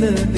the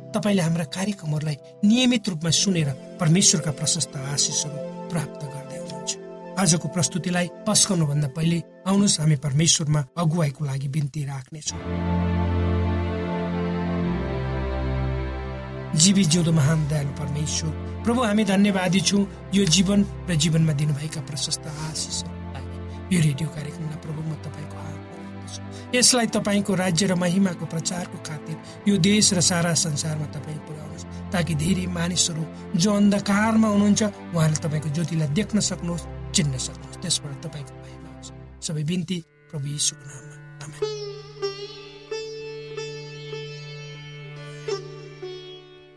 तपाईँले हाम्रा कार्यक्रमहरूलाई नियमित रूपमा सुनेर परमेश्वरका प्रशस्त आशिषहरू प्राप्त गर्दै हुनुहुन्छ। आजको प्रस्तुतिलाई पस्काउनुभन्दा पहिले आउनुहोस् हामी परमेश्वरमा अगुवाईको लागि बिन्ती राख्नेछौँ। जीवी जिउँदो महान दयालु परमेश्वर प्रभु हामी धन्यवादी छौँ। यो जीवन र जीवनमा दिनुभएका प्रशस्त आशिषहरूलाई यो रेडियो कार्यक्रमलाई प्रभु म तपाईँको यसलाई तपाईँको राज्य र महिमाको प्रचारको खातिर यो देश र सारा संसारमा तपाईँ पुर्याउनुहोस् ताकि धेरै मानिसहरू जो अन्धकारमा हुनुहुन्छ उहाँले तपाईँको ज्योतिलाई देख्न सक्नुहोस् चिन्न सक्नुहोस्। त्यसबाट तपाईँको महिमा होस् सबै बिन्ती प्रभु यीशुको नाममा।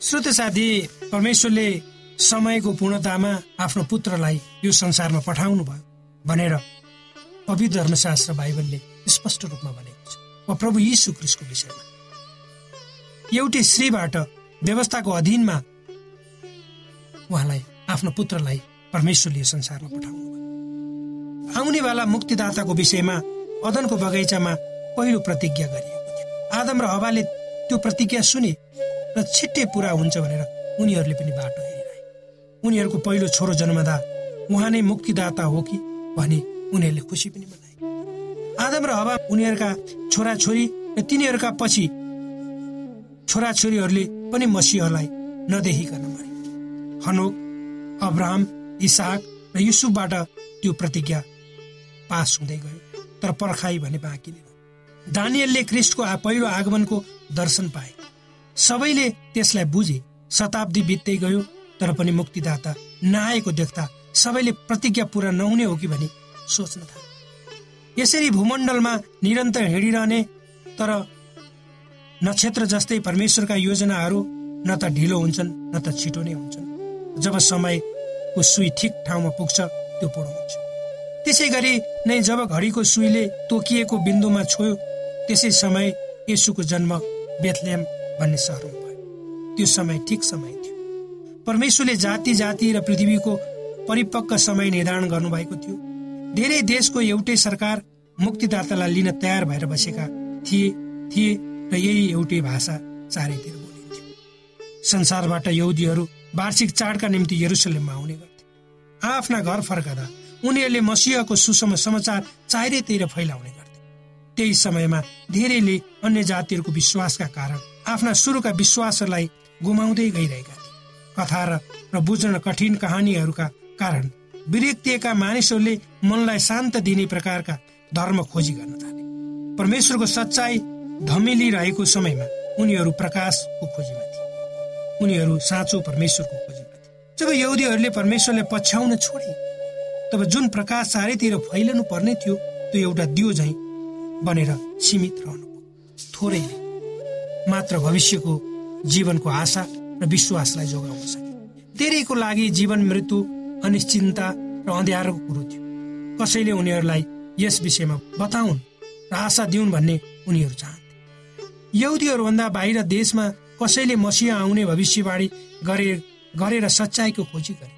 श्रोत साथी परमेश्वरले समयको पूर्णतामा आफ्नो पुत्रलाई यो संसारमा पठाउनु भयो भनेर पवित्र धर्मशास्त्र बाइबलले स्पष्ट रूपमा भनेको छ। वा प्रभु यीशु क्रिस्टको विषयमा। एउटै श्रीबाट व्यवस्थाको अधीनमा उहाँलाई आफ्नो पुत्रलाई परमेश्वरले संसारमा पठाउनु आउनेवाला मुक्तिदाताको विषयमा अदनको बगैँचामा पहिलो प्रतिज्ञा गरिएको थियो आदम र हवाले त्यो प्रतिज्ञा सुने र छिट्टै पुरा हुन्छ भनेर उनीहरूले पनि बाटो हेरिरहे। उनीहरूको पहिलो छोरो जन्मदा उहाँ नै मुक्तिदाता हो कि भने उनीहरूले खुसी पनि मनाए। आदम र हवा उनीहरूका छोराछोरी र तिनीहरूका पछि छोराछोरीहरूले पनि मसिहलाई नदेखिकन मरे। हनोक अब्राहम इसाक र युसुफबाट त्यो प्रतिज्ञा पास हुँदै गयो तर पर्खाई भने बाँकी दिन दानियलले क्रिस्टको पहिलो आगमनको दर्शन पाए। सबैले त्यसलाई बुझे शताब्दी बित्दै गयो तर पनि मुक्तिदाता नआएको देख्दा सबैले प्रतिज्ञा पुरा नहुने हो कि भनी सोच्न थाले। यसरी भूमण्डलमा निरन्तर हिँडिरहने तर नक्षत्र जस्तै परमेश्वरका योजनाहरू न त ढिलो हुन्छन् न त छिटो नै हुन्छन्। जब समयको सुई ठिक ठाउँमा पुग्छ त्यो पूर्ण हुन्छ। त्यसै गरी नै जब घडीको सुईले तोकिएको बिन्दुमा छोयो त्यसै समय यसुको जन्म बेथलेम भन्ने सहरमा भयो। त्यो समय ठिक समय थियो। परमेश्वरले जाति जाति र पृथ्वीको परिपक्व समय निर्धारण गर्नुभएको थियो। धेरै देशको एउटै सरकार मुक्तिदातालाई लिन तयार भएर बसेका थिए थिए र यही एउटै भाषा चारैतिर बोलिन्थ्यो। संसारबाट यहुदीहरू वार्षिक चाडका निम्ति यरुसलेममा आउने गर्थे। आफ्ना घर फर्कदा उनीहरूले मसिहको सुसम समाचार चारैतिर फैलाउने गर्थे। त्यही समयमा धेरैले अन्य जातिहरूको विश्वासका कारण आफ्ना सुरुका विश्वासहरूलाई गुमाउँदै गइरहेका थिए। कथा र बुझ्न कठिन कहानीहरूका कारण विरक्तिएका मानिसहरूले मनलाई शान्त दिने प्रकारका धर्म खोजी गर्न थाले। परमेश्वरको सच्चाई धमिली रहेको समयमा उनीहरू प्रकाशको खोजीमा थिए। उनीहरू साँचो परमेश्वरको खोजीमा थिए। जब यहुदीहरूले परमेश्वरलाई पछ्याउन छोडे तब जुन प्रकाश चारैतिर फैलनु पर्ने थियो त्यो एउटा दियो झै बनेर सीमित रहनु थोरैले मात्र भविष्यको जीवनको आशा र विश्वासलाई जोगाउन सके। धेरैको लागि जीवन मृत्यु अनिश्चिन्ता र अँध्यारोको कुरो थियो। कसैले उनीहरूलाई यस विषयमा बताउन् र आशा दिउन् भन्ने उनीहरू चाहन्थे। यहुदीहरूभन्दा बाहिर देशमा कसैले मसिया आउने भविष्यवाणी गरे गरेर सच्चाइको खोजी गरे।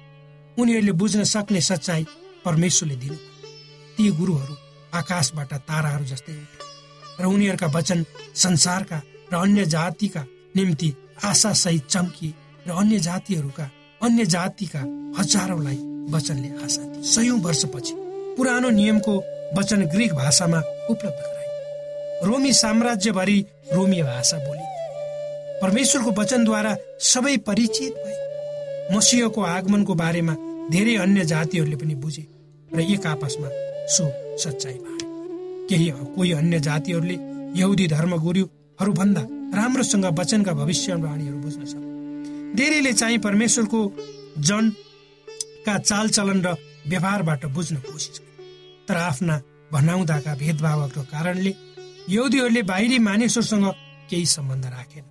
उनीहरूले बुझ्न सक्ने सच्चाइ परमेश्वरले दिनु। ती गुरुहरू आकाशबाट ताराहरू जस्तै उठे र उनीहरूका वचन संसारका र अन्य जातिका निम्ति आशासहित चम्किए र अन्य जातिहरूका अन्य जातिका हजारौँलाई वचनले आशा दिए। सयौं वर्षपछि पुरानो नियमको वचन ग्रिक भाषामा उपलब्ध गराए रोमी साम्राज्यभरि रोमी भाषा बोली। परमेश्वरको वचनद्वारा सबै परिचित भए। मसिहको आगमनको बारेमा धेरै अन्य जातिहरूले पनि बुझे र एक आपसमा सो सच्चाइ बाँडे। केही कोही अन्य जातिहरूले यहुदी धर्मगुरुहरूभन्दा राम्रोसँग वचनका भविष्यवाणीहरू बुझ्न सक्छ। धेरैले चाहिँ परमेश्वरको जनका चालचलन र व्यवहारबाट बुझ्न कोसिस तर आफ्ना भनाउँदाका भेदभावको कारणले यहुदीहरूले बाहिरी मानिसहरूसँग केही सम्बन्ध राखेन।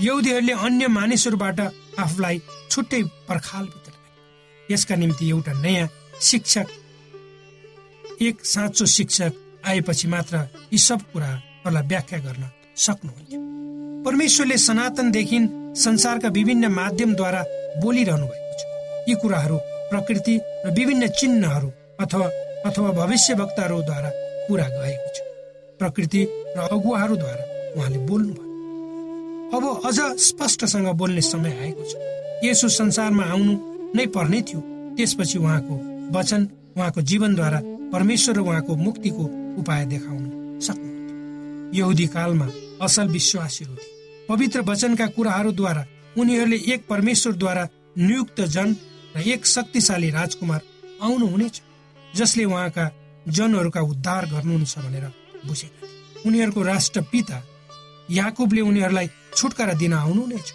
यहुदीहरूले अन्य मानिसहरूबाट आफूलाई छुट्टै पर्खालभित्र यसका निम्ति एउटा नयाँ शिक्षक एक साँचो शिक्षक आएपछि मात्र यी सब कुराहरूलाई व्याख्या गर्न सक्नुहुन्थ्यो परमेश्वरले सनातनदेखि संसारका विभिन्न माध्यमद्वारा बोलिरहनु भएको छ। यी कुराहरू प्रकृति र विभिन्न चिन्हहरू अथवा अथवा भविष्य वक्ताहरूद्वारा पुरा गएको छ। प्रकृति र अगुवाहरूद्वारा उहाँले बोल्नुभयो। अब अझ स्पष्टसँग बोल्ने समय आएको छ। यसो संसारमा आउनु नै पर्ने थियो। त्यसपछि उहाँको वचन उहाँको जीवनद्वारा परमेश्वर र उहाँको मुक्तिको उपाय देखाउन सक्नुहुन्थ्यो यहुदी कालमा असल विश्वासीहरू थिए। पवित्र वचनका कुराहरूद्वारा उनीहरूले एक परमेश्वरद्वारा नियुक्त जन र एक शक्तिशाली राजकुमार आउनुहुनेछ जसले उहाँका जनहरूका उद्धार गर्नुहुनेछ भनेर बुझेका उनीहरूको राष्ट्र पिता याकुबले उनीहरूलाई छुटकारा दिन आउनुहुनेछ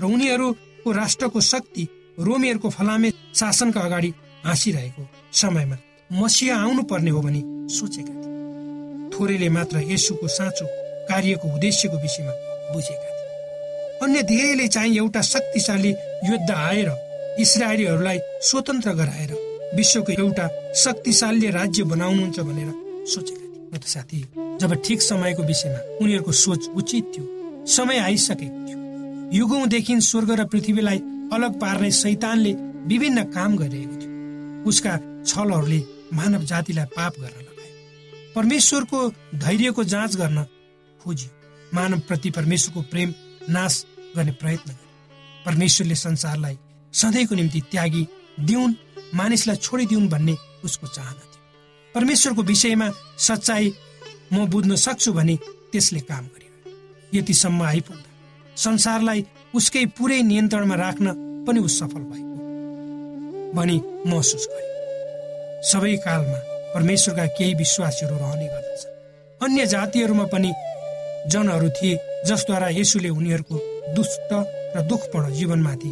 र उनीहरूको राष्ट्रको शक्ति रोमीहरूको फलामे शासनका अगाडि हाँसिरहेको समयमा मसिया आउनु पर्ने हो भनी सोचेका थिए। थोरैले मात्र यसुको साँचो कार्यको उद्देश्यको विषयमा बुझेका थिए। अन्य धेरैले चाहिँ एउटा शक्तिशाली युद्ध आएर इसरायलीहरूलाई स्वतन्त्र गराएर विश्वको एउटा शक्तिशाली राज्य बनाउनुहुन्छ भनेर सोचेका थिए। साथी जब ठिक समयको विषयमा उनीहरूको सोच उचित थियो समय आइसकेको थियो। युगौँदेखि स्वर्ग र पृथ्वीलाई अलग पार्ने सैतानले विभिन्न काम गरिरहेको थियो। उसका छलहरूले मानव जातिलाई पाप गर्न लगायो परमेश्वरको धैर्यको जाँच गर्न खोजियो। मानव प्रति परमेश्वरको प्रेम नाश गर्ने प्रयत्न गर्यो परमेश्वरले संसारलाई सधैँको निम्ति त्यागी दिउन् मानिसलाई छोडिदिउन् भन्ने उसको चाहना थियो। परमेश्वरको विषयमा सच्चाइ म बुझ्न सक्छु भने त्यसले काम गर्यो। यतिसम्म आइपुग्दा संसारलाई उसकै पुरै नियन्त्रणमा राख्न पनि ऊ सफल भएको। भनी महसुस गरे सबै कालमा परमेश्वरका केही विश्वासीहरू रहने गर्दछ अन्य जातिहरूमा पनि जनहरू थिए जसद्वारा यसुले उनीहरूको दुष्ट र दुःखपूर्ण जीवनमाथि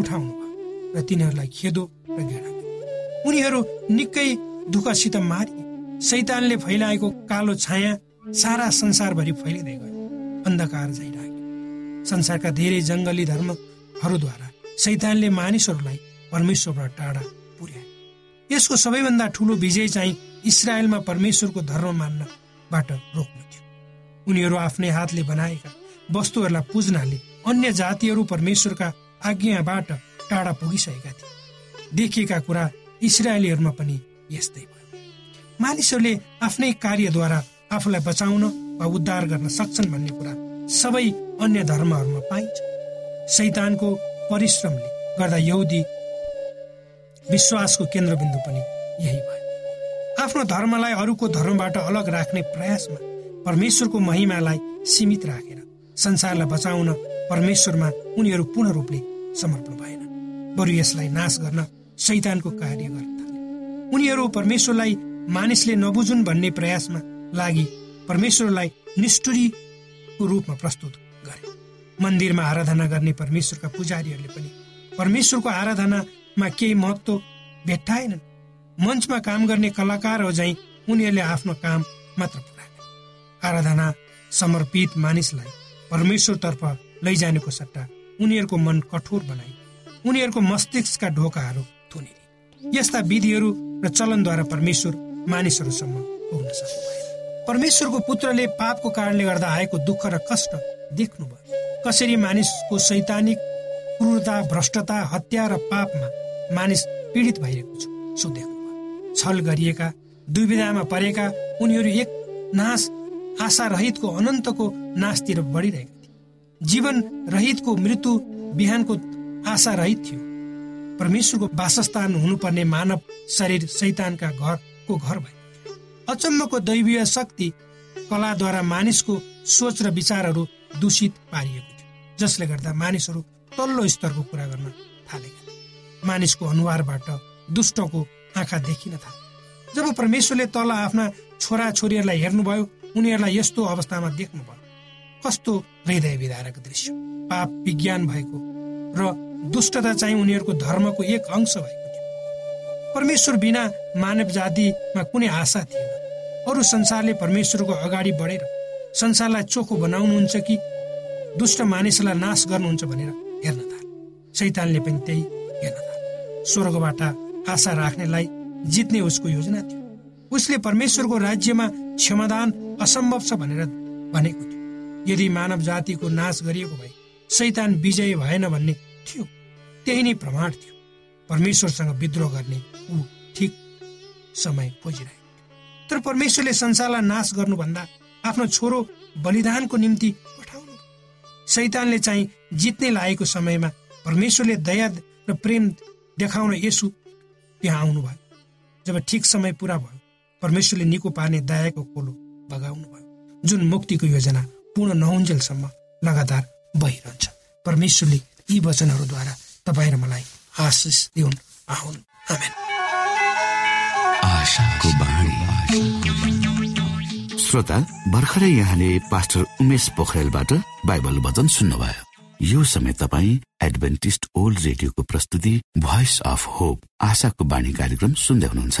उठाउनु भयो र तिनीहरूलाई खेदो र घृणा उनीहरू निकै दुःखसित मारिए। सैतानले फैलाएको कालो छाया सारा संसारभरि फैलिँदै गयो। अन्धकार झै संसारका धेरै जङ्गली धर्महरूद्वारा सैतानले मानिसहरूलाई परमेश्वरबाट टाढा पुर्याए। यसको सबैभन्दा ठुलो विजय चाहिँ इसरायलमा परमेश्वरको धर्म मान्नबाट रोक्नु थियो। उनीहरू आफ्नै हातले बनाएका वस्तुहरूलाई पुज्नाले अन्य जातिहरू परमेश्वरका आज्ञाबाट टाढा पुगिसकेका थिए। देखिएका कुरा इसरायलीहरूमा पनि यस्तै भयो। मानिसहरूले आफ्नै कार्यद्वारा आफूलाई बचाउन वा उद्धार गर्न सक्छन् भन्ने कुरा सबै अन्य धर्महरूमा पाइन्छ। सैतानको परिश्रमले गर्दा यहुदी विश्वासको केन्द्रबिन्दु पनि यही भयो। आफ्नो धर्मलाई अरूको धर्मबाट अलग राख्ने प्रयासमा परमेश्वरको महिमालाई सीमित राखेर संसारलाई बचाउन परमेश्वरमा उनीहरू पूर्ण रूपले समर्पण भएन। बरु यसलाई नाश गर्न सैतानको कार्य गर्न थाले। उनीहरू परमेश्वरलाई मानिसले नबुझुन् भन्ने प्रयासमा लागि परमेश्वरलाई निष्ठुरी को रूपमा प्रस्तुत गरे। मन्दिरमा आराधना गर्ने परमेश्वरका पुजारीहरूले पनि परमेश्वरको आराधनामा केही महत्व भेट्टाएनन्। मञ्चमा काम गर्ने कलाकारहरू झै उनीहरूले आफ्नो काम मात्र आराधना समर्पित मानिसलाई परमेश्वरतर्फ लैजानेको सट्टा उनीहरूको मन कठोर बनाए उनीहरूको मस्तिष्कका ढोकाहरू थुनिए यस्ता विधिहरू र चलनद्वारा परमेश्वर मानिसहरूसम्म पुग्न सक्नु परमेश्वरको पुत्रले पापको कारणले गर्दा आएको दुःख र कष्ट देख्नुभयो। कसरी मानिसको सैद्धान्तिक क्रूरता भ्रष्टता हत्या र पापमा मानिस पीडित भइरहेको छ सो देख्नुभयो छल गरिएका दुविधामा परेका उनीहरू एक नाश आशा रहितको अनन्तको नाशतिर बढिरहेका थिए जीवन रहितको मृत्यु बिहानको आशा रहित थियो। परमेश्वरको वासस्थान हुनुपर्ने मानव शरीर सैतानका घरको घर भयो। अचम्मको दैवीय शक्ति कलाद्वारा मानिसको सोच र विचारहरू दूषित पारिएको थियो जसले गर्दा मानिसहरू तल्लो स्तरको कुरा गर्न थालेका मानिसको अनुहारबाट दुष्टको आँखा देखिन थाले। जब परमेश्वरले तल आफ्ना छोरा छोरीहरूलाई हेर्नुभयो उनीहरूलाई यस्तो अवस्थामा देख्नुभयो कस्तो हृदय विधारक दृश्य। पाप विज्ञान भएको र दुष्टता चाहिँ उनीहरूको धर्मको एक अंश भएको परमेश्वर बिना मानव जातिमा कुनै आशा थिएन। अरू संसारले परमेश्वरको अगाडि बढेर संसारलाई चोखो बनाउनुहुन्छ कि दुष्ट मानिसलाई नाश गर्नुहुन्छ भनेर हेर्न थाले। सैतानले पनि त्यही हेर्न थाले। स्वर्गबाट आशा राख्नेलाई जित्ने उसको योजना थियो। उसले परमेश्वरको राज्यमा क्षमादान असम्भव छ भनेर भनेको थियो। यदि मानव जातिको नाश गरिएको भए सैतान विजय भएन भन्ने थियो। त्यही नै प्रमाण थियो। परमेश्वरसँग विद्रोह गर्ने ऊ ठिक समय खोजिरहेको तर परमेश्वरले संसारलाई नाश गर्नुभन्दा आफ्नो छोरो बलिदानको निम्ति पठाउनु। सैतानले चाहिँ जित्ने लागेको समयमा परमेश्वरले दया र प्रेम देखाउन यसु त्यहाँ आउनुभयो। जब ठिक समय पुरा भयो परमेश्वरले निको पार्ने दयाको कोलो बगाउनु भयो जुन मुक्तिको योजना पूर्ण नहुन्जेलसम्म लगातार बहिरहन्छ। परमेश्वरले यी वचनहरूद्वारा तपाईँ र मलाई आशिष दिउन् आउन्। श्रोता भर्खरै यहाँले पास्टर उमेश पोखरेलबाट बाइबल वचन सुन्नुभयो। यो समय तपाईँ एडभेन्टिस्ट ओल्ड रेडियोको प्रस्तुति भोइस अफ होप आशाको बाणी कार्यक्रम सुन्दै हुनुहुन्छ।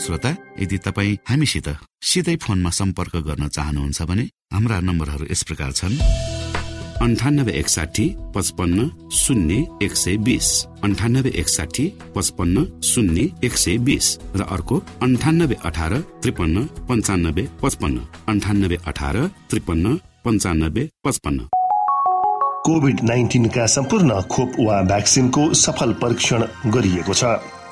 श्रोता यदि तपाईँ हामीसित सिधै फोनमा सम्पर्क गर्न चाहनुहुन्छ भने हाम्रा नम्बरहरू यस प्रकार छन्। अन्ठानब्बे एकसाठी पचपन्न शून्य एक सय बिस। अन्ठानब्बे एकसाठी पचपन्न शून्य एक सय बिस। र अर्को अन्ठानब्बे अठार त्रिपन्न पन्चानब्बे पचपन्न। अन्ठानब्बे अठार त्रिपन्न पन्चानब्बे पचपन्न। कोभिड नाइन्टिनका सम्पूर्ण खोप वा भ्याक्सिनको सफल परीक्षण गरिएको छ।